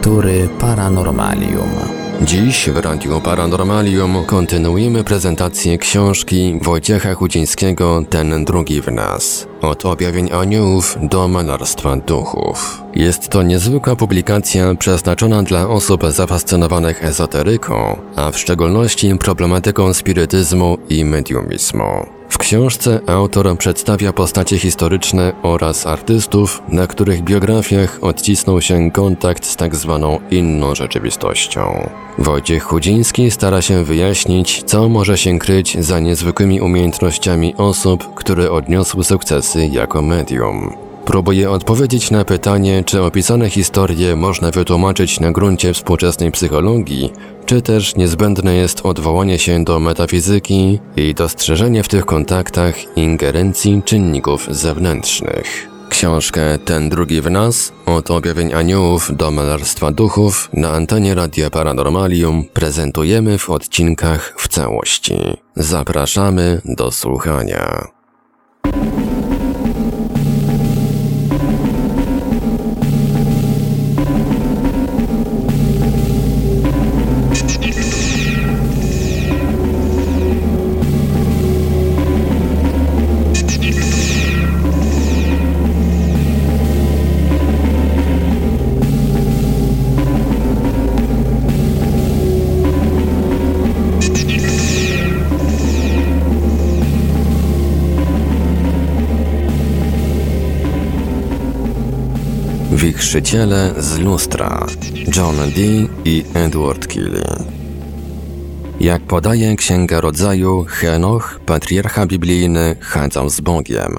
Lektury Paranormalium. Dziś w Radiu Paranormalium kontynuujemy prezentację książki Wojciecha Chudzińskiego Ten drugi w nas. Od objawień aniołów do malarstwa duchów. Jest to niezwykła publikacja przeznaczona dla osób zafascynowanych ezoteryką, a w szczególności problematyką spirytyzmu i mediumizmu. W książce autor przedstawia postacie historyczne oraz artystów, na których biografiach odcisnął się kontakt z tak zwaną inną rzeczywistością. Wojciech Chudziński stara się wyjaśnić, co może się kryć za niezwykłymi umiejętnościami osób, które odniosły sukcesy jako medium. Próbuje odpowiedzieć na pytanie, czy opisane historie można wytłumaczyć na gruncie współczesnej psychologii, czy też niezbędne jest odwołanie się do metafizyki i dostrzeżenie w tych kontaktach ingerencji czynników zewnętrznych. Książkę Ten drugi w nas, od objawień aniołów do malarstwa duchów na antenie Radia Paranormalium prezentujemy w odcinkach w całości. Zapraszamy do słuchania. Wichrzyciele z lustra John Dee i Edward Kelly. Jak podaje Księga Rodzaju, Henoch, patriarcha biblijny, chadzał z Bogiem.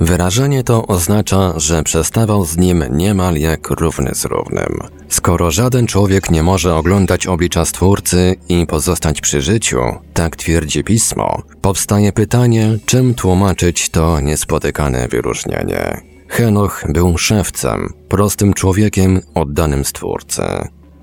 Wyrażenie to oznacza, że przestawał z nim niemal jak równy z równym. Skoro żaden człowiek nie może oglądać oblicza Stwórcy i pozostać przy życiu, tak twierdzi pismo, powstaje pytanie, czym tłumaczyć to niespotykane wyróżnienie. Henoch był szewcem, prostym człowiekiem oddanym Stwórcy.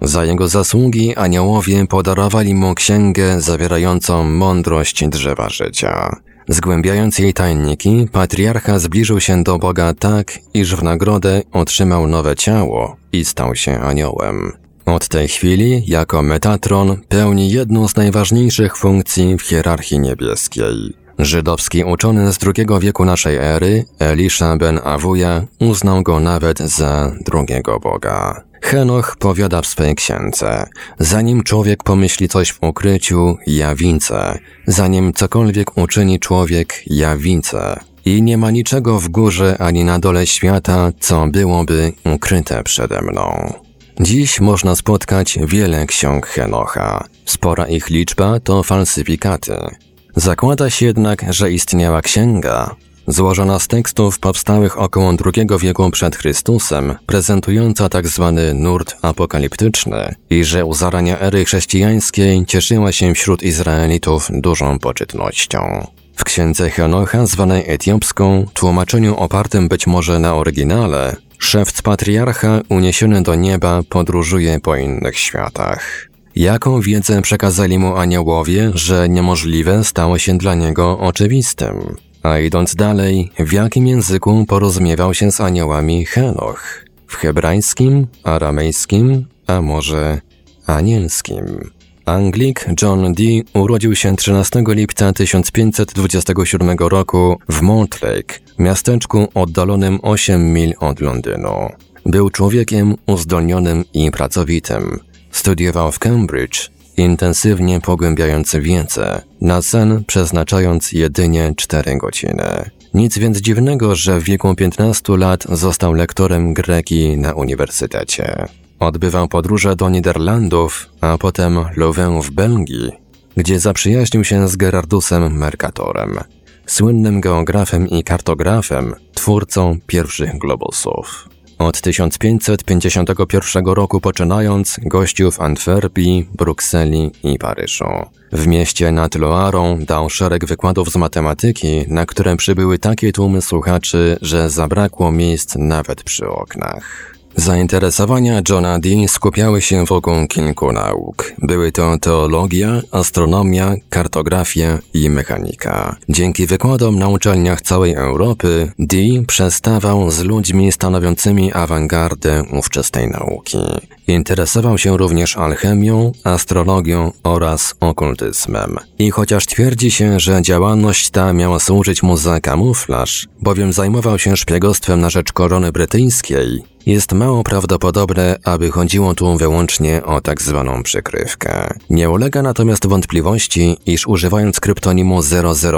Za jego zasługi aniołowie podarowali mu księgę zawierającą mądrość drzewa życia. Zgłębiając jej tajniki, patriarcha zbliżył się do Boga tak, iż w nagrodę otrzymał nowe ciało i stał się aniołem. Od tej chwili, jako Metatron, pełni jedną z najważniejszych funkcji w hierarchii niebieskiej. Żydowski uczony z II wieku naszej ery, Elisha ben Awuja, uznał go nawet za drugiego Boga. Henoch powiada w swej księdze, zanim człowiek pomyśli coś w ukryciu, ja widzę, zanim cokolwiek uczyni człowiek, ja widzę. I nie ma niczego w górze ani na dole świata, co byłoby ukryte przede mną. Dziś można spotkać wiele ksiąg Henocha. Spora ich liczba to falsyfikaty. Zakłada się jednak, że istniała księga, złożona z tekstów powstałych około II wieku przed Chrystusem, prezentująca tzw. Tak nurt apokaliptyczny i że u zarania ery chrześcijańskiej cieszyła się wśród Izraelitów dużą poczytnością. W księdze Henocha, zwanej etiopską, tłumaczeniu opartym być może na oryginale, szewc patriarcha uniesiony do nieba podróżuje po innych światach. Jaką wiedzę przekazali mu aniołowie, że niemożliwe stało się dla niego oczywistym? A idąc dalej, w jakim języku porozumiewał się z aniołami Henoch? W hebrajskim, aramejskim, a może anielskim? Anglik John Dee urodził się 13 lipca 1527 roku w Mortlake, miasteczku oddalonym 8 mil od Londynu. Był człowiekiem uzdolnionym i pracowitym. Studiował w Cambridge, intensywnie pogłębiając wiedzę, na sen przeznaczając jedynie 4 godziny. Nic więc dziwnego, że w wieku 15 lat został lektorem greki na uniwersytecie. Odbywał podróże do Niderlandów, a potem Louvain w Belgii, gdzie zaprzyjaźnił się z Gerardusem Mercatorem, słynnym geografem i kartografem, twórcą pierwszych globusów. Od 1551 roku poczynając gościł w Antwerpii, Brukseli i Paryżu. W mieście nad Loarą dał szereg wykładów z matematyki, na które przybyły takie tłumy słuchaczy, że zabrakło miejsc nawet przy oknach. Zainteresowania Johna Dee skupiały się wokół kilku nauk. Były to teologia, astronomia, kartografia i mechanika. Dzięki wykładom na uczelniach całej Europy, Dee przestawał z ludźmi stanowiącymi awangardę ówczesnej nauki. Interesował się również alchemią, astrologią oraz okultyzmem. I chociaż twierdzi się, że działalność ta miała służyć mu za kamuflaż, bowiem zajmował się szpiegostwem na rzecz korony brytyjskiej, jest mało prawdopodobne, aby chodziło tu wyłącznie o tak zwaną przykrywkę. Nie ulega natomiast wątpliwości, iż używając kryptonimu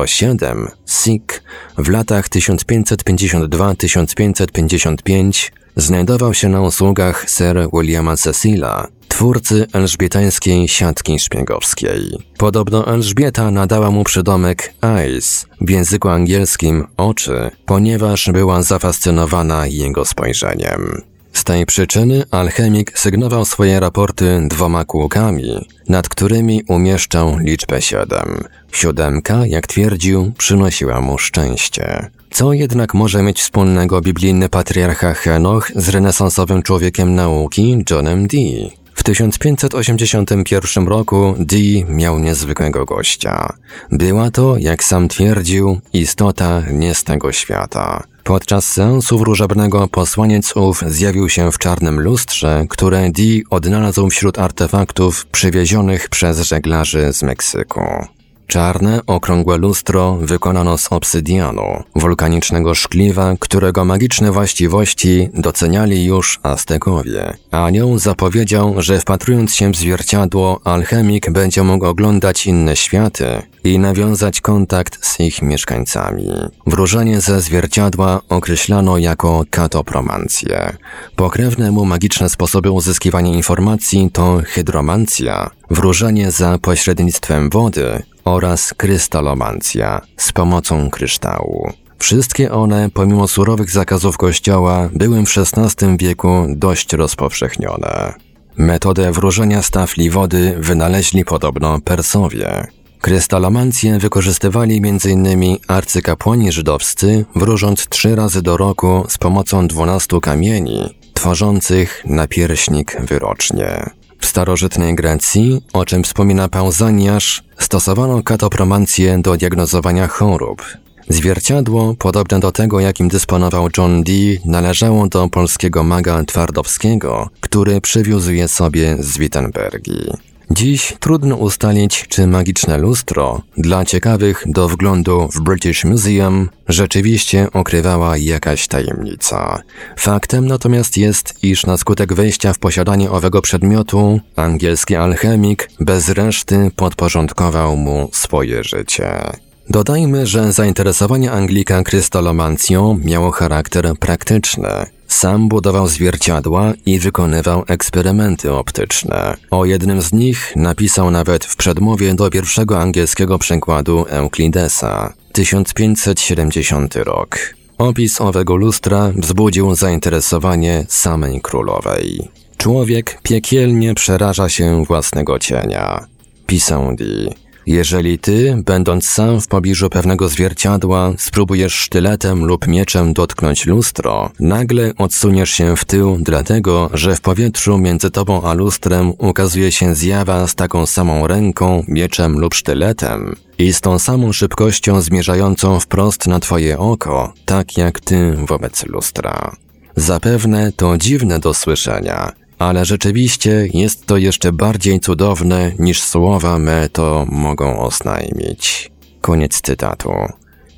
007, SIG, w latach 1552-1555 znajdował się na usługach Sir Williama Cecila, twórcy elżbietańskiej siatki szpiegowskiej. Podobno Elżbieta nadała mu przydomek Eyes, w języku angielskim oczy, ponieważ była zafascynowana jego spojrzeniem. Z tej przyczyny alchemik sygnował swoje raporty dwoma kółkami, nad którymi umieszczał liczbę siedem. Siódemka, jak twierdził, przynosiła mu szczęście. Co jednak może mieć wspólnego biblijny patriarcha Henoch z renesansowym człowiekiem nauki Johnem Dee? W 1581 roku Dee miał niezwykłego gościa. Była to, jak sam twierdził, istota nie z tego świata. Podczas seansu wróżebnego posłaniec ów zjawił się w czarnym lustrze, które Dee odnalazł wśród artefaktów przywiezionych przez żeglarzy z Meksyku. Czarne, okrągłe lustro wykonano z obsydianu, wulkanicznego szkliwa, którego magiczne właściwości doceniali już Aztekowie. Anioł zapowiedział, że wpatrując się w zwierciadło, alchemik będzie mógł oglądać inne światy i nawiązać kontakt z ich mieszkańcami. Wróżenie ze zwierciadła określano jako katopromancję. Pokrewne mu magiczne sposoby uzyskiwania informacji to hydromancja, wróżenie za pośrednictwem wody oraz krystalomancja z pomocą kryształu. Wszystkie one, pomimo surowych zakazów kościoła, były w XVI wieku dość rozpowszechnione. Metodę wróżenia z tafli wody wynaleźli podobno Persowie. Krystalomancję wykorzystywali m.in. arcykapłani żydowscy, wróżąc trzy razy do roku z pomocą dwunastu kamieni, tworzących napierśnik wyrocznie. W starożytnej Grecji, o czym wspomina Pauzaniasz, stosowano katopromancję do diagnozowania chorób. Zwierciadło, podobne do tego, jakim dysponował John Dee, należało do polskiego maga Twardowskiego, który przywiózł je sobie z Wittenbergi. Dziś trudno ustalić, czy magiczne lustro, dla ciekawych do wglądu w British Museum, rzeczywiście okrywała jakaś tajemnica. Faktem natomiast jest, iż na skutek wejścia w posiadanie owego przedmiotu, angielski alchemik bez reszty podporządkował mu swoje życie. Dodajmy, że zainteresowanie Anglika krystalomancją miało charakter praktyczny. Sam budował zwierciadła i wykonywał eksperymenty optyczne. O jednym z nich napisał nawet w przedmowie do pierwszego angielskiego przekładu Euklidesa, 1570 rok. Opis owego lustra wzbudził zainteresowanie samej królowej. Człowiek piekielnie przeraża się własnego cienia. Pisał Dee. Jeżeli ty, będąc sam w pobliżu pewnego zwierciadła, spróbujesz sztyletem lub mieczem dotknąć lustro, nagle odsuniesz się w tył, dlatego, że w powietrzu między tobą a lustrem ukazuje się zjawa z taką samą ręką, mieczem lub sztyletem i z tą samą szybkością zmierzającą wprost na twoje oko, tak jak ty wobec lustra. Zapewne to dziwne do słyszenia, ale rzeczywiście jest to jeszcze bardziej cudowne niż słowa me to mogą oznajmić. Koniec cytatu.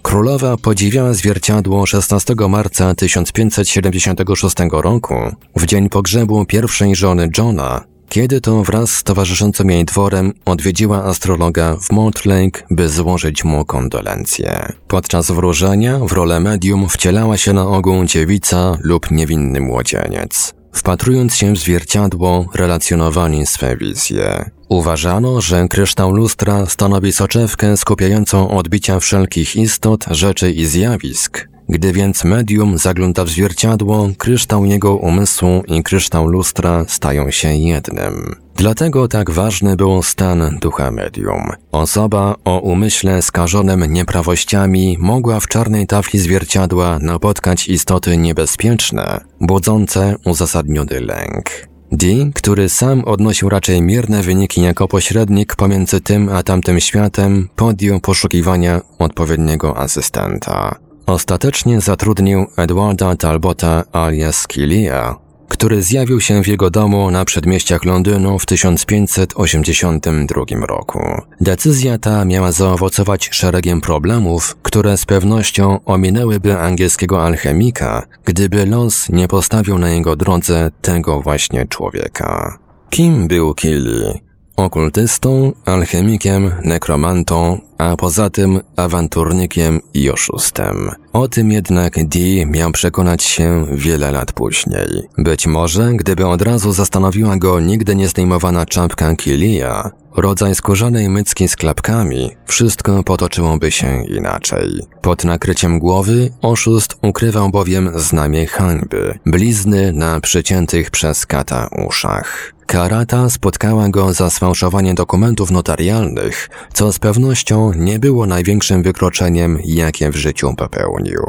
Królowa podziwiała zwierciadło 16 marca 1576 roku, w dzień pogrzebu pierwszej żony Johna, kiedy to wraz z towarzyszącym jej dworem odwiedziła astrologa w Mortlake, by złożyć mu kondolencje. Podczas wróżenia w rolę medium wcielała się na ogół dziewica lub niewinny młodzieniec. Wpatrując się w zwierciadło, relacjonowali swe wizje. Uważano, że kryształ lustra stanowi soczewkę skupiającą odbicia wszelkich istot, rzeczy i zjawisk. Gdy więc medium zagląda w zwierciadło, kryształ jego umysłu i kryształ lustra stają się jednym. Dlatego tak ważny był stan ducha medium. Osoba o umyśle skażonym nieprawościami mogła w czarnej tafli zwierciadła napotkać istoty niebezpieczne, budzące uzasadniony lęk. Dee, który sam odnosił raczej mierne wyniki jako pośrednik pomiędzy tym a tamtym światem, podjął poszukiwania odpowiedniego asystenta. Ostatecznie zatrudnił Edwarda Talbota alias Killia, który zjawił się w jego domu na przedmieściach Londynu w 1582 roku. Decyzja ta miała zaowocować szeregiem problemów, które z pewnością ominęłyby angielskiego alchemika, gdyby los nie postawił na jego drodze tego właśnie człowieka. Kim był Killy? Okultystą, alchemikiem, nekromantą, a poza tym awanturnikiem i oszustem. O tym jednak Dee miał przekonać się wiele lat później. Być może, gdyby od razu zastanowiła go nigdy nie zdejmowana czapka Kilia, rodzaj skórzanej mycki z klapkami, wszystko potoczyłoby się inaczej. Pod nakryciem głowy oszust ukrywał bowiem znamie hańby, blizny na przyciętych przez kata uszach. Karata spotkała go za sfałszowanie dokumentów notarialnych, co z pewnością nie było największym wykroczeniem, jakie w życiu popełnił.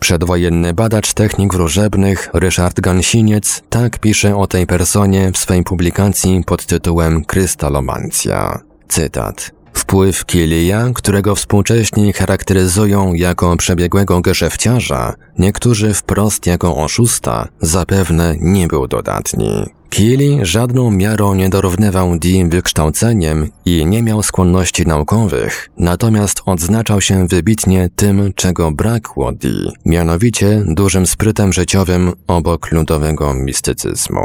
Przedwojenny badacz technik wróżebnych Ryszard Gansiniec tak pisze o tej personie w swej publikacji pod tytułem Krystalomancja. Cytat. Wpływ Kilija, którego współcześni charakteryzują jako przebiegłego geszefciarza, niektórzy wprost jako oszusta, zapewne nie był dodatni. Kili żadną miarą nie dorównywał Dee wykształceniem i nie miał skłonności naukowych, natomiast odznaczał się wybitnie tym, czego brakło Dee, mianowicie dużym sprytem życiowym obok ludowego mistycyzmu.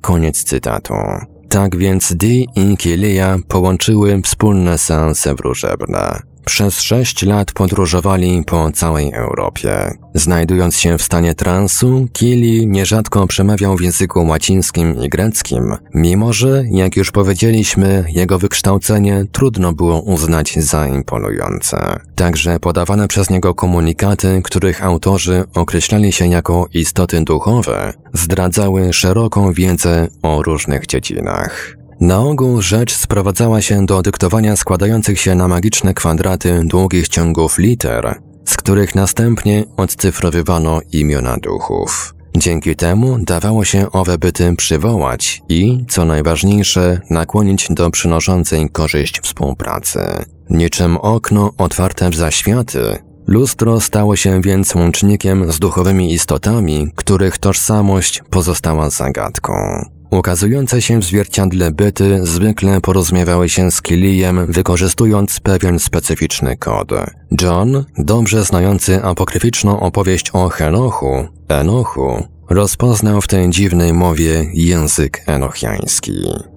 Koniec cytatu. Tak więc Dee i Kilia połączyły wspólne seanse wróżebne. Przez sześć lat podróżowali po całej Europie. Znajdując się w stanie transu, Kili nierzadko przemawiał w języku łacińskim i greckim, mimo że, jak już powiedzieliśmy, jego wykształcenie trudno było uznać za imponujące. Także podawane przez niego komunikaty, których autorzy określali się jako istoty duchowe, zdradzały szeroką wiedzę o różnych dziedzinach. Na ogół rzecz sprowadzała się do dyktowania składających się na magiczne kwadraty długich ciągów liter, z których następnie odcyfrowywano imiona duchów. Dzięki temu dawało się owe byty przywołać i, co najważniejsze, nakłonić do przynoszącej korzyść współpracy. Niczym okno otwarte w zaświaty, lustro stało się więc łącznikiem z duchowymi istotami, których tożsamość pozostała zagadką. Ukazujące się w zwierciadle byty zwykle porozumiewały się z Kilijem, wykorzystując pewien specyficzny kod. John, dobrze znający apokryficzną opowieść o Henochu, Enochu, rozpoznał w tej dziwnej mowie język enochiański.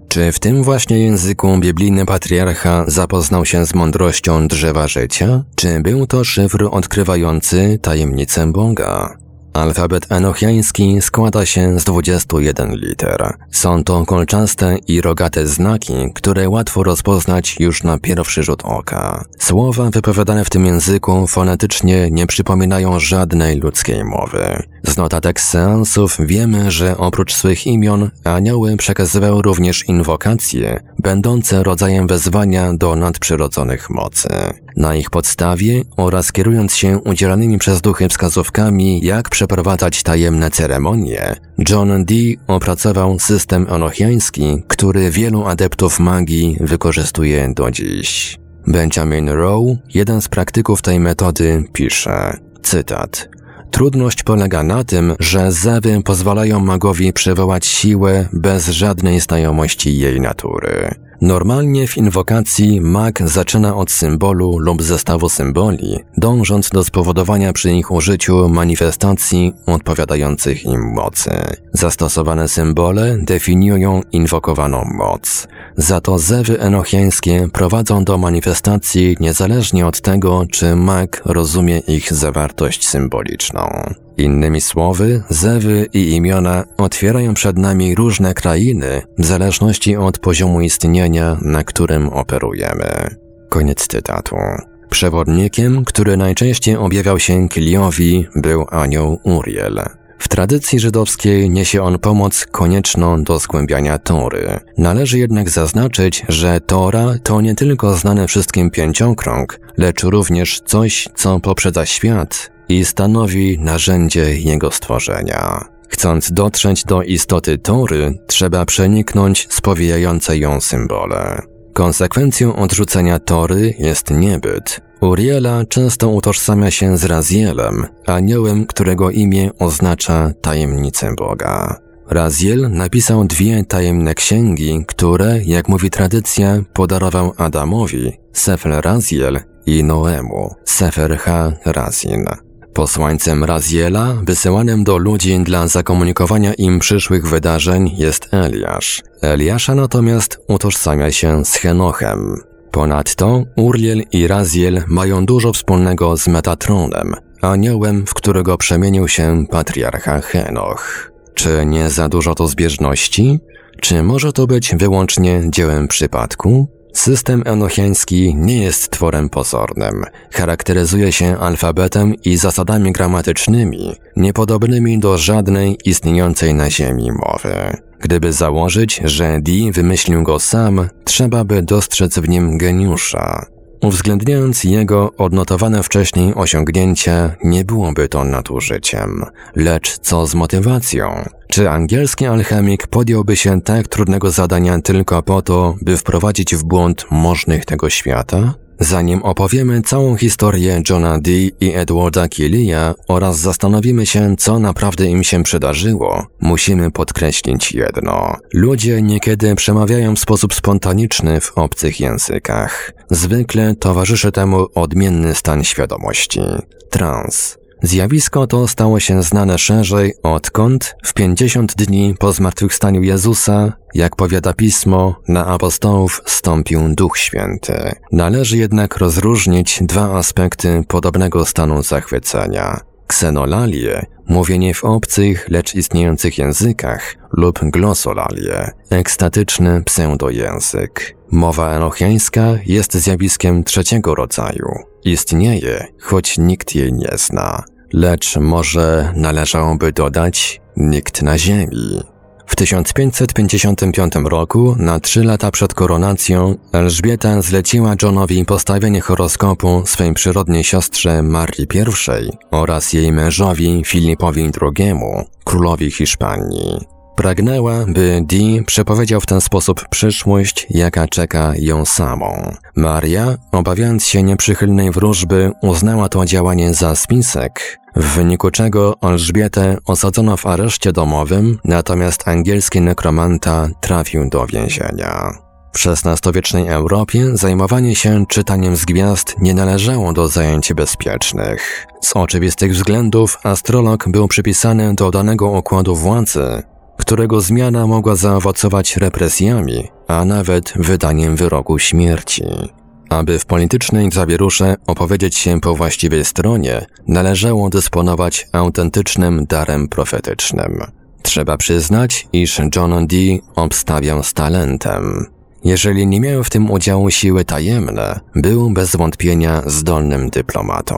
Czy w tym właśnie języku biblijny patriarcha zapoznał się z mądrością drzewa życia? Czy był to szyfr odkrywający tajemnicę Boga? Alfabet enochiański składa się z 21 liter. Są to kolczaste i rogate znaki, które łatwo rozpoznać już na pierwszy rzut oka. Słowa wypowiadane w tym języku fonetycznie nie przypominają żadnej ludzkiej mowy. Z notatek seansów wiemy, że oprócz swych imion anioły przekazywały również inwokacje, będące rodzajem wezwania do nadprzyrodzonych mocy. Na ich podstawie oraz kierując się udzielanymi przez duchy wskazówkami, jak przeprowadzać tajemne ceremonie, John Dee opracował system enochiański, który wielu adeptów magii wykorzystuje do dziś. Benjamin Rowe, jeden z praktyków tej metody, pisze, cytat, Trudność polega na tym, że zewy pozwalają magowi przywołać siłę bez żadnej znajomości jej natury. Normalnie w inwokacji mag zaczyna od symbolu lub zestawu symboli, dążąc do spowodowania przy ich użyciu manifestacji odpowiadających im mocy. Zastosowane symbole definiują inwokowaną moc. Za to zewy enochiańskie prowadzą do manifestacji niezależnie od tego, czy mag rozumie ich zawartość symboliczną. Innymi słowy, zewy i imiona otwierają przed nami różne krainy w zależności od poziomu istnienia, na którym operujemy. Koniec cytatu. Przewodnikiem, który najczęściej objawiał się Kiliowi, był anioł Uriel. W tradycji żydowskiej niesie on pomoc konieczną do zgłębiania Tory. Należy jednak zaznaczyć, że Tora to nie tylko znany wszystkim pięciokrąg, lecz również coś, co poprzedza świat i stanowi narzędzie jego stworzenia. Chcąc dotrzeć do istoty Tory, trzeba przeniknąć spowijające ją symbole. Konsekwencją odrzucenia Tory jest niebyt. Uriela często utożsamia się z Razielem, aniołem, którego imię oznacza tajemnicę Boga. Raziel napisał dwie tajemne księgi, które, jak mówi tradycja, podarował Adamowi, Sefer Raziel i Noemu, Sefer Ha Razin. Posłańcem Raziela, wysyłanym do ludzi dla zakomunikowania im przyszłych wydarzeń jest Eliasz. Eliasza natomiast utożsamia się z Henochem. Ponadto Uriel i Raziel mają dużo wspólnego z Metatronem, aniołem, w którego przemienił się patriarcha Henoch. Czy nie za dużo to zbieżności? Czy może to być wyłącznie dziełem przypadku? System enochiański nie jest tworem pozornym. Charakteryzuje się alfabetem i zasadami gramatycznymi, niepodobnymi do żadnej istniejącej na Ziemi mowy. Gdyby założyć, że Dee wymyślił go sam, trzeba by dostrzec w nim geniusza. Uwzględniając jego odnotowane wcześniej osiągnięcia, nie byłoby to nadużyciem. Lecz co z motywacją? Czy angielski alchemik podjąłby się tak trudnego zadania tylko po to, by wprowadzić w błąd możnych tego świata? Zanim opowiemy całą historię Johna Dee i Edwarda Killia oraz zastanowimy się, co naprawdę im się przydarzyło, musimy podkreślić jedno. Ludzie niekiedy przemawiają w sposób spontaniczny w obcych językach. Zwykle towarzyszy temu odmienny stan świadomości. Trans. Zjawisko to stało się znane szerzej, odkąd w 50 dni po zmartwychwstaniu Jezusa, jak powiada pismo, na apostołów stąpił Duch Święty. Należy jednak rozróżnić dwa aspekty podobnego stanu zachwycenia. Ksenolalie, mówienie w obcych, lecz istniejących językach, lub glosolalie, ekstatyczny pseudojęzyk. Mowa enochiańska jest zjawiskiem trzeciego rodzaju. Istnieje, choć nikt jej nie zna. Lecz może należałoby dodać nikt na ziemi. W 1555 roku, na trzy lata przed koronacją, Elżbieta zleciła Johnowi postawienie horoskopu swej przyrodniej siostrze Marii I oraz jej mężowi Filipowi II, królowi Hiszpanii. Pragnęła, by Dee przepowiedział w ten sposób przyszłość, jaka czeka ją samą. Maria, obawiając się nieprzychylnej wróżby, uznała to działanie za spisek, w wyniku czego Elżbietę osadzono w areszcie domowym, natomiast angielski nekromanta trafił do więzienia. W XVI-wiecznej Europie zajmowanie się czytaniem z gwiazd nie należało do zajęć bezpiecznych. Z oczywistych względów astrolog był przypisany do danego układu władzy, którego zmiana mogła zaowocować represjami, a nawet wydaniem wyroku śmierci. Aby w politycznej zawierusze opowiedzieć się po właściwej stronie, należało dysponować autentycznym darem profetycznym. Trzeba przyznać, iż John Dee obstawiał z talentem. Jeżeli nie miał w tym udziału siły tajemne, był bez wątpienia zdolnym dyplomatą.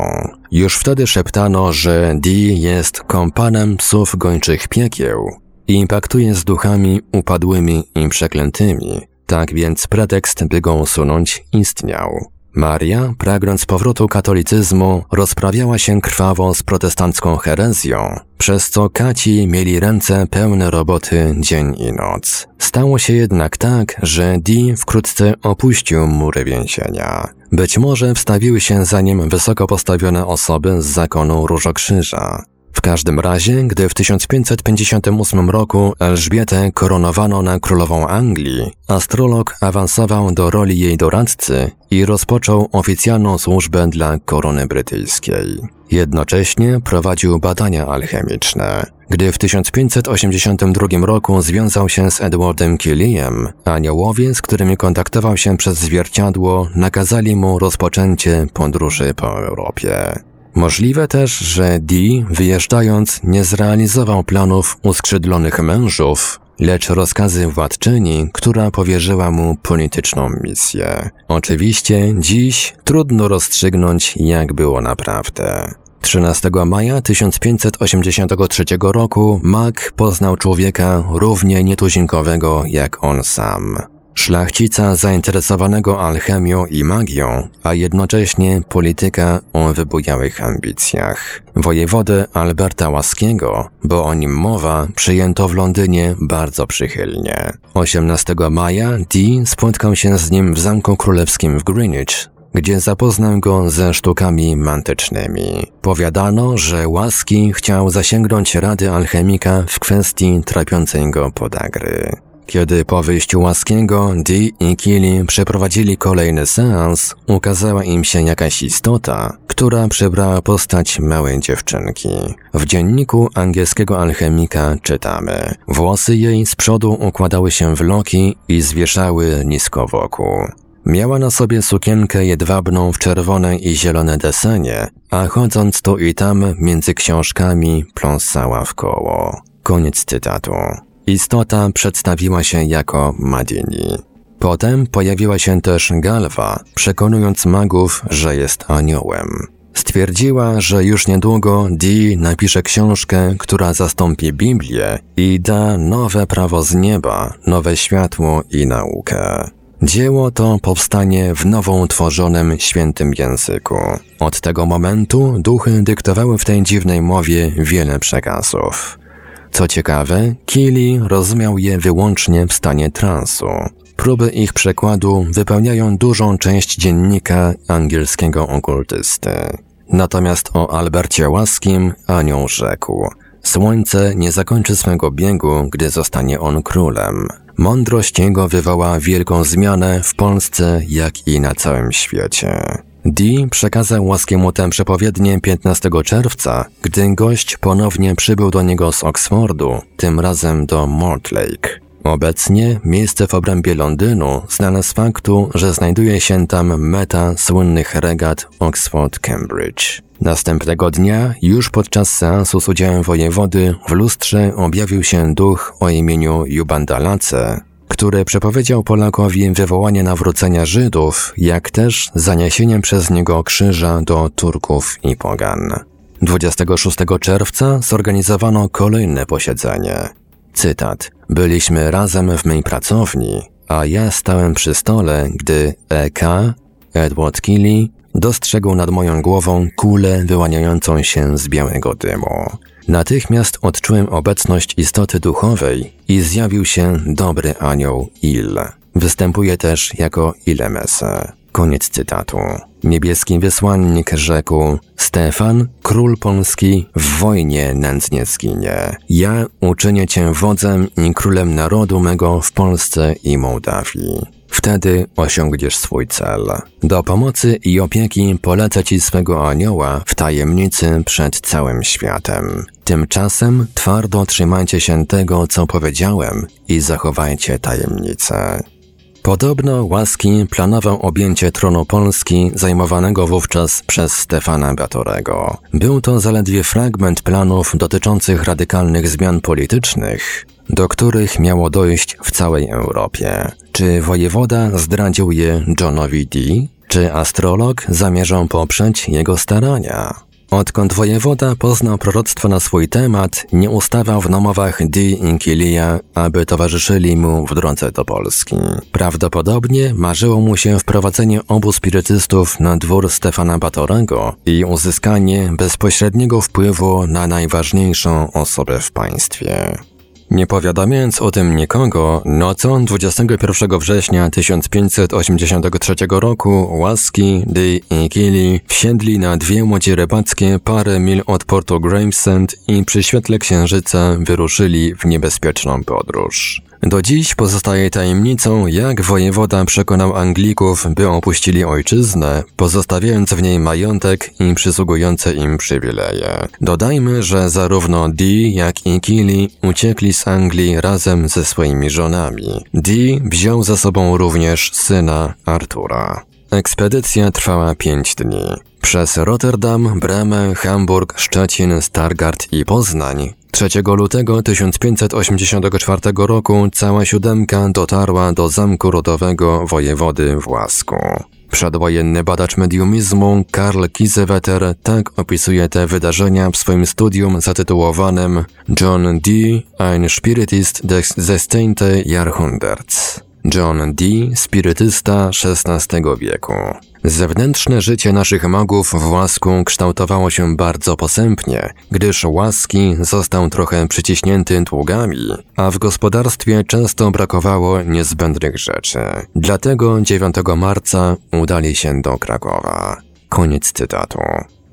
Już wtedy szeptano, że Dee jest kompanem psów gończych piekieł, i paktuje z duchami upadłymi i przeklętymi. Tak więc pretekst, by go usunąć, istniał. Maria, pragnąc powrotu katolicyzmu, rozprawiała się krwawo z protestancką herezją, przez co kaci mieli ręce pełne roboty dzień i noc. Stało się jednak tak, że Dee wkrótce opuścił mury więzienia. Być może wstawiły się za nim wysoko postawione osoby z zakonu Różokrzyża. W każdym razie, gdy w 1558 roku Elżbietę koronowano na królową Anglii, astrolog awansował do roli jej doradcy i rozpoczął oficjalną służbę dla korony brytyjskiej. Jednocześnie prowadził badania alchemiczne. Gdy w 1582 roku związał się z Edwardem Killiem, aniołowie, z którymi kontaktował się przez zwierciadło, nakazali mu rozpoczęcie podróży po Europie. Możliwe też, że Dee, wyjeżdżając, nie zrealizował planów uskrzydlonych mężów, lecz rozkazy władczyni, która powierzyła mu polityczną misję. Oczywiście dziś trudno rozstrzygnąć, jak było naprawdę. 13 maja 1583 roku Mac poznał człowieka równie nietuzinkowego jak on sam. Szlachcica zainteresowanego alchemią i magią, a jednocześnie polityka o wybujałych ambicjach. Wojewodę Alberta Łaskiego, bo o nim mowa, przyjęto w Londynie bardzo przychylnie. 18 maja Dee spotkał się z nim w Zamku Królewskim w Greenwich, gdzie zapoznał go ze sztukami mantycznymi. Powiadano, że Łaski chciał zasięgnąć rady alchemika w kwestii trapiącej go podagry. Kiedy po wyjściu Łaskiego, Dee i Kili przeprowadzili kolejny seans, ukazała im się jakaś istota, która przybrała postać małej dziewczynki. W dzienniku angielskiego alchemika czytamy Włosy jej z przodu układały się w loki i zwieszały nisko wokół. Miała na sobie sukienkę jedwabną w czerwone i zielone desenie, a chodząc tu i tam między książkami pląsała w koło. Koniec cytatu. Istota przedstawiła się jako Madini. Potem pojawiła się też Galwa, przekonując magów, że jest aniołem. Stwierdziła, że już niedługo Dee napisze książkę, która zastąpi Biblię i da nowe prawo z nieba, nowe światło i naukę. Dzieło to powstanie w nowo utworzonym świętym języku. Od tego momentu duchy dyktowały w tej dziwnej mowie wiele przekazów. Co ciekawe, Kili rozumiał je wyłącznie w stanie transu. Próby ich przekładu wypełniają dużą część dziennika angielskiego okultysty. Natomiast o Albercie Łaskim anioł rzekł: Słońce nie zakończy swego biegu, gdy zostanie on królem. Mądrość jego wywoła wielką zmianę w Polsce, jak i na całym świecie. Dee przekazał łaskiemu tę przepowiednię 15 czerwca, gdy gość ponownie przybył do niego z Oxfordu, tym razem do Mortlake. Obecnie miejsce w obrębie Londynu znane z faktu, że znajduje się tam meta słynnych regat Oxford-Cambridge. Następnego dnia, już podczas seansu z udziałem wojewody, w lustrze objawił się duch o imieniu Jubandalace, który przepowiedział Polakowi wywołanie nawrócenia Żydów, jak też zaniesienie przez niego krzyża do Turków i Pogan. 26 czerwca zorganizowano kolejne posiedzenie. Cytat. Byliśmy razem w mej pracowni, a ja stałem przy stole, gdy E.K., Edward Kelly, dostrzegł nad moją głową kulę wyłaniającą się z białego dymu. Natychmiast odczułem obecność istoty duchowej i zjawił się dobry anioł Il. Występuje też jako Ilemese. Koniec cytatu. Niebieski wysłannik rzekł: Stefan, król polski, w wojnie nędznie zginie. Ja uczynię cię wodzem i królem narodu mego w Polsce i Mołdawii. Wtedy osiągniesz swój cel. Do pomocy i opieki polecę ci swego anioła w tajemnicy przed całym światem. Tymczasem twardo trzymajcie się tego, co powiedziałem i zachowajcie tajemnicę. Podobno Łaski planował objęcie tronu Polski zajmowanego wówczas przez Stefana Batorego. Był to zaledwie fragment planów dotyczących radykalnych zmian politycznych, do których miało dojść w całej Europie. Czy wojewoda zdradził je Johnowi Dee? Czy astrolog zamierzał poprzeć jego starania? Odkąd wojewoda poznał proroctwo na swój temat, nie ustawał w namowach Di Inkilia, aby towarzyszyli mu w drodze do Polski. Prawdopodobnie marzyło mu się wprowadzenie obu spirytystów na dwór Stefana Batorego i uzyskanie bezpośredniego wpływu na najważniejszą osobę w państwie. Nie powiadamiając o tym nikogo, nocą 21 września 1583 roku Łaski, Dy i Kili wsiedli na dwie łodzie rybackie parę mil od portu Gravesend i przy świetle księżyca wyruszyli w niebezpieczną podróż. Do dziś pozostaje tajemnicą, jak wojewoda przekonał Anglików, by opuścili ojczyznę, pozostawiając w niej majątek i przysługujące im przywileje. Dodajmy, że zarówno Dee, jak i Kili uciekli z Anglii razem ze swoimi żonami. Dee wziął za sobą również syna Artura. Ekspedycja trwała pięć dni. Przez Rotterdam, Bremę, Hamburg, Szczecin, Stargard i Poznań 3 lutego 1584 roku cała siódemka dotarła do zamku rodowego wojewody w Łasku. Przedwojenny badacz mediumizmu Karl Kiesewetter tak opisuje te wydarzenia w swoim studium zatytułowanym John Dee, ein Spiritist des 16. Jahrhunderts. John Dee, spirytysta XVI wieku. Zewnętrzne życie naszych magów w łasku kształtowało się bardzo posępnie, gdyż łaski został trochę przyciśnięty długami, a w gospodarstwie często brakowało niezbędnych rzeczy. Dlatego 9 marca udali się do Krakowa. Koniec cytatu.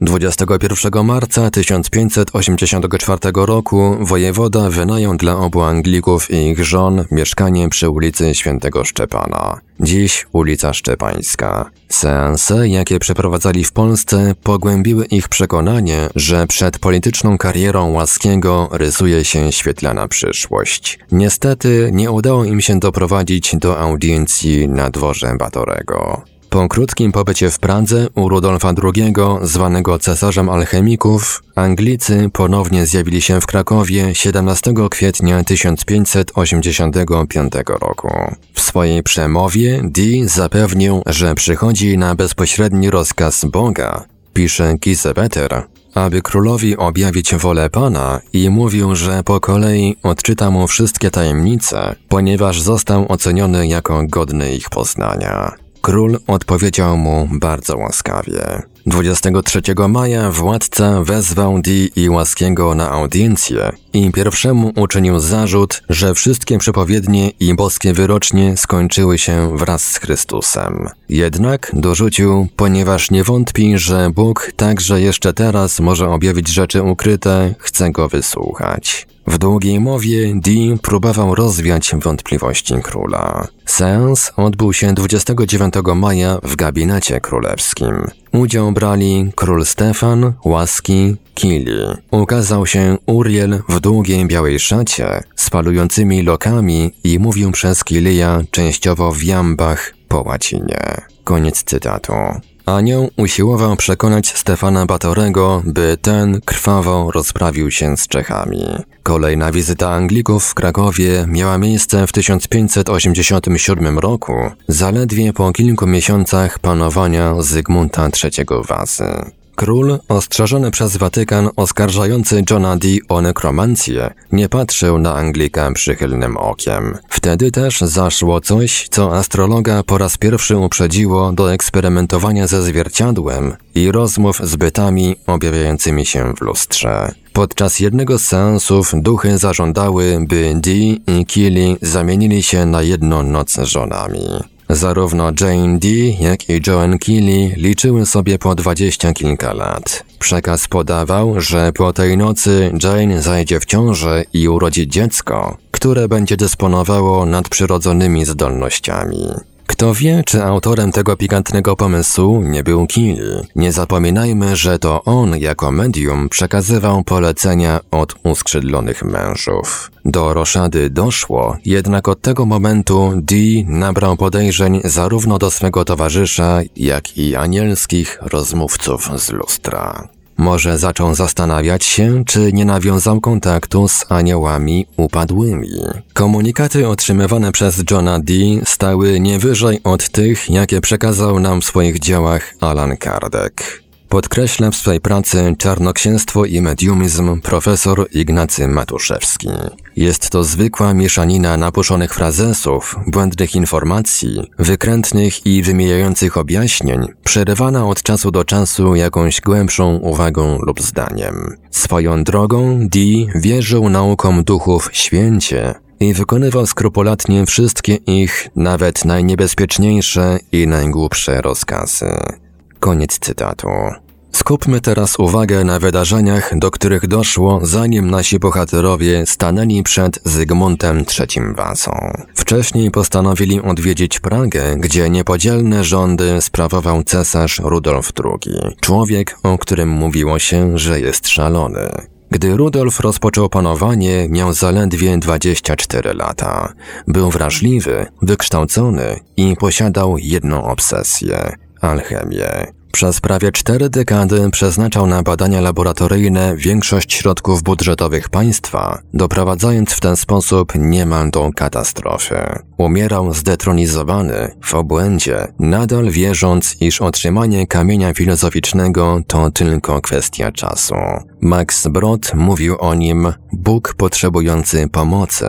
21 marca 1584 roku wojewoda wynajął dla obu Anglików i ich żon mieszkanie przy ulicy Świętego Szczepana, dziś ulica Szczepańska. Seanse, jakie przeprowadzali w Polsce, pogłębiły ich przekonanie, że przed polityczną karierą Łaskiego rysuje się świetlana przyszłość. Niestety nie udało im się doprowadzić do audiencji na dworze Batorego. Po krótkim pobycie w Pradze u Rudolfa II, zwanego cesarzem alchemików, Anglicy ponownie zjawili się w Krakowie 17 kwietnia 1585 roku. W swojej przemowie Dee zapewnił, że przychodzi na bezpośredni rozkaz Boga, pisze Gisebeter, aby królowi objawić wolę Pana i mówił, że po kolei odczyta mu wszystkie tajemnice, ponieważ został oceniony jako godny ich poznania. Król odpowiedział mu bardzo łaskawie. 23 maja władca wezwał Di i Łaskiego na audiencję i pierwszemu uczynił zarzut, że wszystkie przepowiednie i boskie wyrocznie skończyły się wraz z Chrystusem. Jednak dorzucił, ponieważ nie wątpi, że Bóg także jeszcze teraz może objawić rzeczy ukryte, chce go wysłuchać. W długiej mowie Dee próbował rozwiać wątpliwości króla. Seans odbył się 29 maja w gabinecie królewskim. Udział brali król Stefan, Łaski, Kili. Ukazał się Uriel w długiej białej szacie z palującymi lokami i mówił przez Kilija częściowo w jambach po łacinie. Koniec cytatu. Anioł usiłował przekonać Stefana Batorego, by ten krwawo rozprawił się z Czechami. Kolejna wizyta Anglików w Krakowie miała miejsce w 1587 roku, zaledwie po kilku miesiącach panowania Zygmunta III Wazy. Król, ostrzeżony przez Watykan oskarżający Johna Dee o nekromancję, nie patrzył na Anglika przychylnym okiem. Wtedy też zaszło coś, co astrologa po raz pierwszy uprzedziło do eksperymentowania ze zwierciadłem i rozmów z bytami objawiającymi się w lustrze. Podczas jednego z seansów duchy zażądały, by Dee i Killy zamienili się na jedną noc żonami. Zarówno Jane Dee, jak i Joan Keely liczyły sobie po dwadzieścia kilka lat. Przekaz podawał, że po tej nocy Jane zajdzie w ciążę i urodzi dziecko, które będzie dysponowało nadprzyrodzonymi zdolnościami. Kto wie, czy autorem tego pikantnego pomysłu nie był Kill. Nie zapominajmy, że to on jako medium przekazywał polecenia od uskrzydlonych mężów. Do roszady doszło, jednak od tego momentu Dee nabrał podejrzeń zarówno do swego towarzysza, jak i anielskich rozmówców z lustra. Może zaczął zastanawiać się, czy nie nawiązał kontaktu z aniołami upadłymi. Komunikaty otrzymywane przez Johna Dee stały nie wyżej od tych, jakie przekazał nam w swoich dziełach Alan Kardec. Podkreśla w swej pracy Czarnoksięstwo i mediumizm profesor Ignacy Matuszewski. Jest to zwykła mieszanina napuszonych frazesów, błędnych informacji, wykrętnych i wymijających objaśnień, przerywana od czasu do czasu jakąś głębszą uwagą lub zdaniem. Swoją drogą Dee wierzył naukom duchów święcie, i wykonywał skrupulatnie wszystkie ich, nawet najniebezpieczniejsze i najgłupsze rozkazy. Koniec cytatu. Skupmy teraz uwagę na wydarzeniach, do których doszło, zanim nasi bohaterowie stanęli przed Zygmuntem III Wasą. Wcześniej postanowili odwiedzić Pragę, gdzie niepodzielne rządy sprawował cesarz Rudolf II, człowiek, o którym mówiło się, że jest szalony. Gdy Rudolf rozpoczął panowanie, miał zaledwie 24 lata. Był wrażliwy, wykształcony i posiadał jedną obsesję alchemię. Przez prawie cztery dekady przeznaczał na badania laboratoryjne większość środków budżetowych państwa, doprowadzając w ten sposób niemal do katastrofy. Umierał zdetronizowany, w obłędzie, nadal wierząc, iż otrzymanie kamienia filozoficznego to tylko kwestia czasu. Max Brod mówił o nim Bóg potrzebujący pomocy,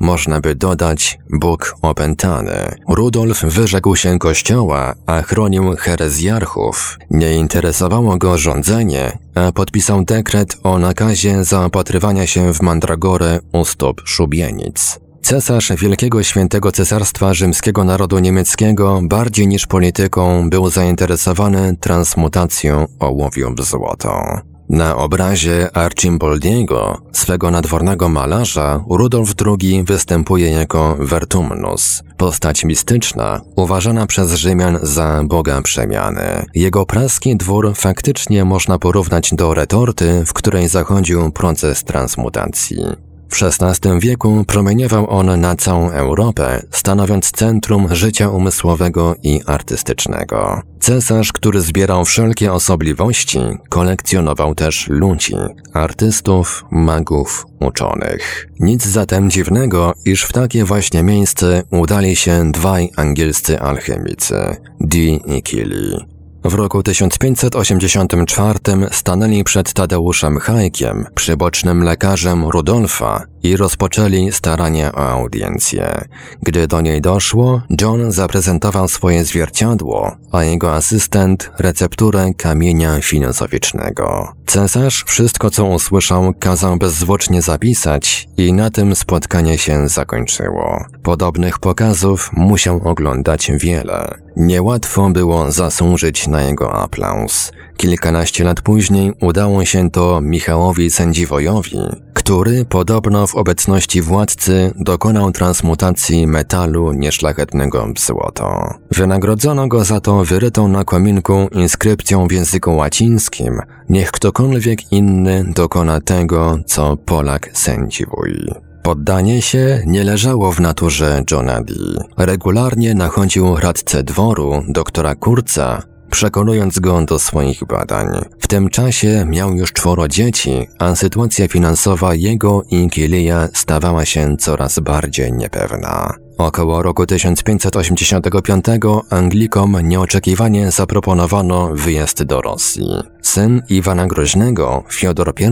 można by dodać Bóg opętany. Rudolf wyrzekł się kościoła, a chronił herezjarchów. Nie interesowało go rządzenie, a podpisał dekret o nakazie zaopatrywania się w mandragorę u stóp szubienic. Cesarz Wielkiego Świętego Cesarstwa Rzymskiego Narodu Niemieckiego bardziej niż polityką był zainteresowany transmutacją ołowiu w złoto. Na obrazie Archimboldiego, swego nadwornego malarza, Rudolf II występuje jako Vertumnus, postać mistyczna, uważana przez Rzymian za boga przemiany. Jego praski dwór faktycznie można porównać do retorty, w której zachodził proces transmutacji. W XVI wieku promieniował on na całą Europę, stanowiąc centrum życia umysłowego i artystycznego. Cesarz, który zbierał wszelkie osobliwości, kolekcjonował też ludzi, artystów, magów, uczonych. Nic zatem dziwnego, iż w takie właśnie miejsce udali się dwaj angielscy alchemicy, Dee i Killy. W roku 1584 stanęli przed Tadeuszem Hajkiem, przybocznym lekarzem Rudolfa i rozpoczęli starania o audiencję. Gdy do niej doszło, John zaprezentował swoje zwierciadło, a jego asystent recepturę kamienia filozoficznego. Cesarz wszystko co usłyszał kazał bezzwłocznie zapisać i na tym spotkanie się zakończyło. Podobnych pokazów musiał oglądać wiele. Niełatwo było zasłużyć na jego aplauz. Kilkanaście lat później udało się to Michałowi Sędziwojowi, który podobno w obecności władcy dokonał transmutacji metalu nieszlachetnego w złoto. Wynagrodzono go za to wyrytą na kominku inskrypcją w języku łacińskim, niech ktokolwiek inny dokona tego, co Polak sędziwuj. Poddanie się nie leżało w naturze Johna Dee. Regularnie nachodził radcę dworu, doktora Kurca, przekonując go do swoich badań. W tym czasie miał już czworo dzieci, a sytuacja finansowa jego i Kilija stawała się coraz bardziej niepewna. Około roku 1585 Anglikom nieoczekiwanie zaproponowano wyjazd do Rosji. Syn Iwana Groźnego, Fiodor I,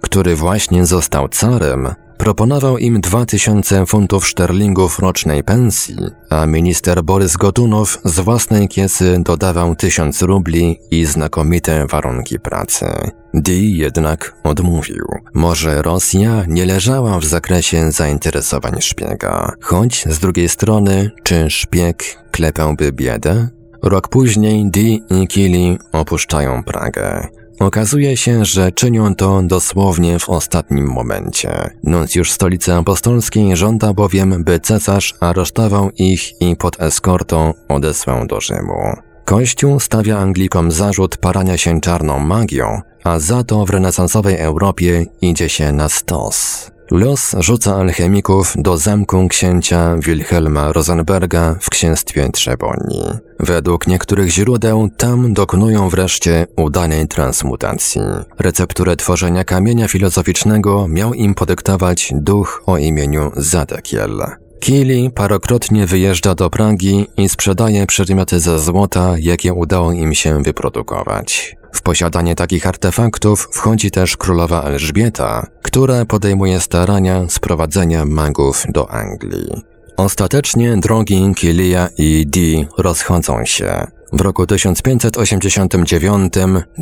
który właśnie został carem, Proponował im 2000 funtów szterlingów rocznej pensji, a minister Borys Gotunow z własnej kiesy dodawał 1000 rubli i znakomite warunki pracy. Dee jednak odmówił. Może Rosja nie leżała w zakresie zainteresowań szpiega, choć z drugiej strony, czy szpieg klepałby biedę? Rok później Dee i Kili opuszczają Pragę. Okazuje się, że czynią to dosłownie w ostatnim momencie. Nuncjusz stolicy apostolskiej żąda bowiem, by cesarz aresztował ich i pod eskortą odesłał do Rzymu. Kościół stawia Anglikom zarzut parania się czarną magią, a za to w renesansowej Europie idzie się na stos. Los rzuca alchemików do zamku księcia Wilhelma Rosenberga w księstwie Trzeboni. Według niektórych źródeł tam dokonują wreszcie udanej transmutacji. Recepturę tworzenia kamienia filozoficznego miał im podyktować duch o imieniu Zadekiel. Kili parokrotnie wyjeżdża do Pragi i sprzedaje przedmioty ze złota, jakie udało im się wyprodukować. W posiadanie takich artefaktów wchodzi też królowa Elżbieta, która podejmuje starania sprowadzenia magów do Anglii. Ostatecznie drogi Kilia i Dee rozchodzą się. W roku 1589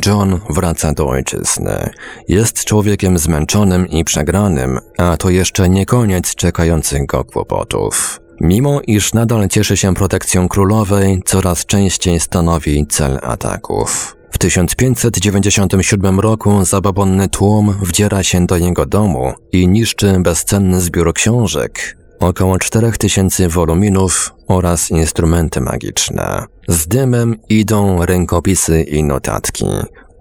John wraca do ojczyzny. Jest człowiekiem zmęczonym i przegranym, a to jeszcze nie koniec czekających go kłopotów. Mimo iż nadal cieszy się protekcją królowej, coraz częściej stanowi cel ataków. W 1597 roku zabobonny tłum wdziera się do jego domu i niszczy bezcenny zbiór książek, około 4000 woluminów oraz instrumenty magiczne. Z dymem idą rękopisy i notatki,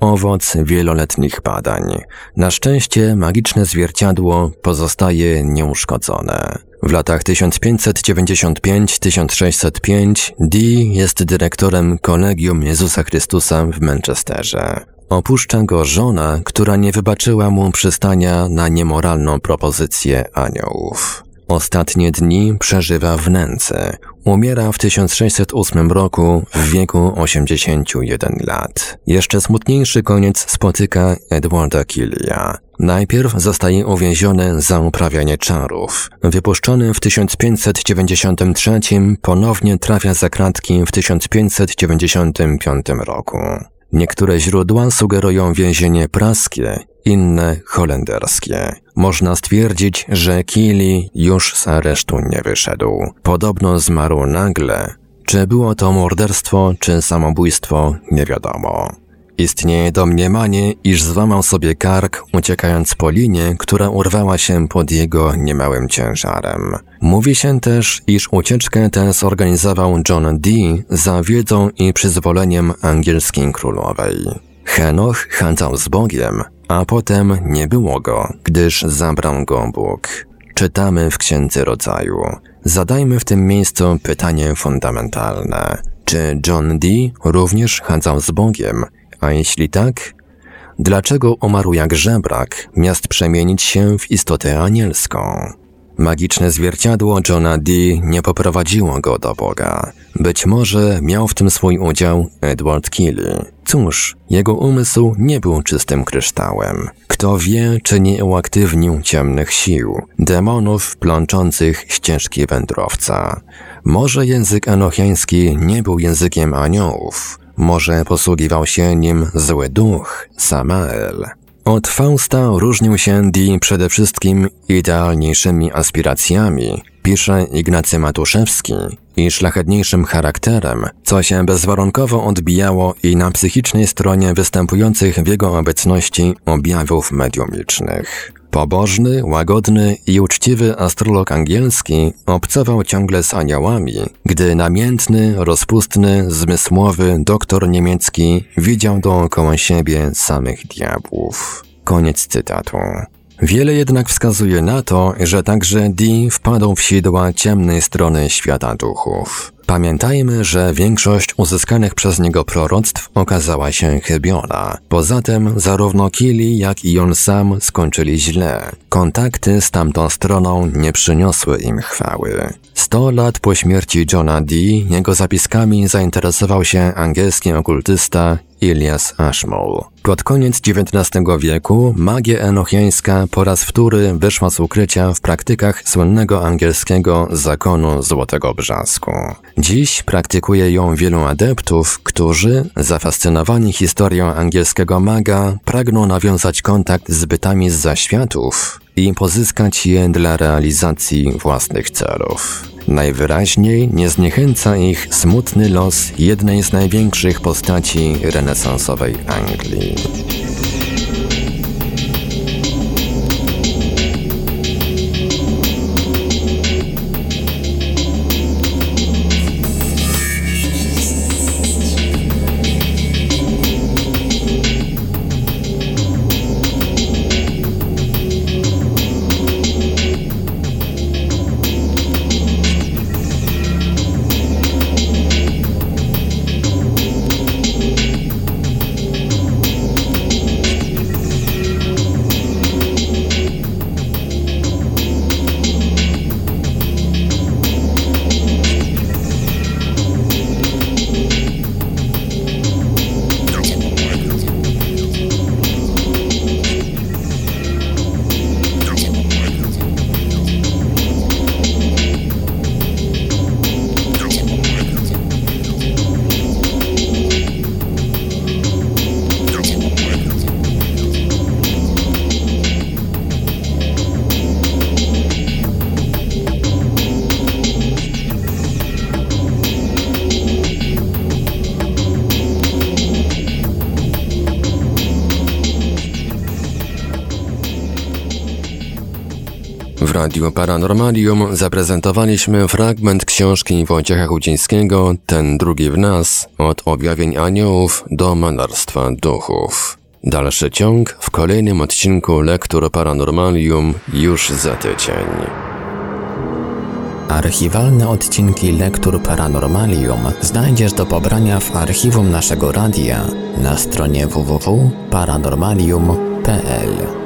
owoc wieloletnich badań. Na szczęście magiczne zwierciadło pozostaje nieuszkodzone. W latach 1595-1605 Dee jest dyrektorem Kolegium Jezusa Chrystusa w Manchesterze. Opuszcza go żona, która nie wybaczyła mu przystania na niemoralną propozycję aniołów. Ostatnie dni przeżywa w nędzy. Umiera w 1608 roku w wieku 81 lat. Jeszcze smutniejszy koniec spotyka Edwarda Killia. Najpierw zostaje uwięziony za uprawianie czarów. Wypuszczony w 1593 ponownie trafia za kratki w 1595 roku. Niektóre źródła sugerują więzienie praskie, inne holenderskie. Można stwierdzić, że Kili już z aresztu nie wyszedł. Podobno zmarł nagle. Czy było to morderstwo, czy samobójstwo, nie wiadomo. Istnieje domniemanie, iż złamał sobie kark, uciekając po linie, która urwała się pod jego niemałym ciężarem. Mówi się też, iż ucieczkę tę zorganizował John Dee za wiedzą i przyzwoleniem angielskiej królowej. Henoch chadzał z Bogiem, a potem nie było go, gdyż zabrał go Bóg. Czytamy w Księdze Rodzaju. Zadajmy w tym miejscu pytanie fundamentalne. Czy John Dee również chadzał z Bogiem a jeśli tak, dlaczego umarł jak żebrak, miast przemienić się w istotę anielską? Magiczne zwierciadło Johna Dee nie poprowadziło go do Boga. Być może miał w tym swój udział Edward Keeley. Cóż, jego umysł nie był czystym kryształem. Kto wie, czy nie uaktywnił ciemnych sił, demonów plączących ścieżki wędrowca. Może język enochiański nie był językiem aniołów, może posługiwał się nim zły duch, Samael. Od Fausta różnił się Dee przede wszystkim idealniejszymi aspiracjami, pisze Ignacy Matuszewski, i szlachetniejszym charakterem, co się bezwarunkowo odbijało i na psychicznej stronie występujących w jego obecności objawów mediumicznych. Pobożny, łagodny i uczciwy astrolog angielski obcował ciągle z aniołami, gdy namiętny, rozpustny, zmysłowy doktor niemiecki widział dookoła siebie samych diabłów. Koniec cytatu. Wiele jednak wskazuje na to, że także Dee wpadł w sidła ciemnej strony świata duchów. Pamiętajmy, że większość uzyskanych przez niego proroctw okazała się chybiona. Poza tym zarówno Kili, jak i on sam skończyli źle. Kontakty z tamtą stroną nie przyniosły im chwały. Sto lat po śmierci Johna Dee jego zapiskami zainteresował się angielski okultysta Ilias Ashmole. Pod koniec XIX wieku magia enochiańska po raz wtóry wyszła z ukrycia w praktykach słynnego angielskiego zakonu Złotego Brzasku. Dziś praktykuje ją wielu adeptów, którzy, zafascynowani historią angielskiego maga, pragną nawiązać kontakt z bytami z zaświatów i pozyskać je dla realizacji własnych celów. Najwyraźniej nie zniechęca ich smutny los jednej z największych postaci renesansowej Anglii. Radiu Paranormalium zaprezentowaliśmy fragment książki Wojciecha Chudzińskiego Ten drugi w nas od objawień aniołów do malarstwa duchów. Dalszy ciąg w kolejnym odcinku Lektur Paranormalium już za tydzień. Archiwalne odcinki Lektur Paranormalium znajdziesz do pobrania w archiwum naszego radia na stronie www.paranormalium.pl.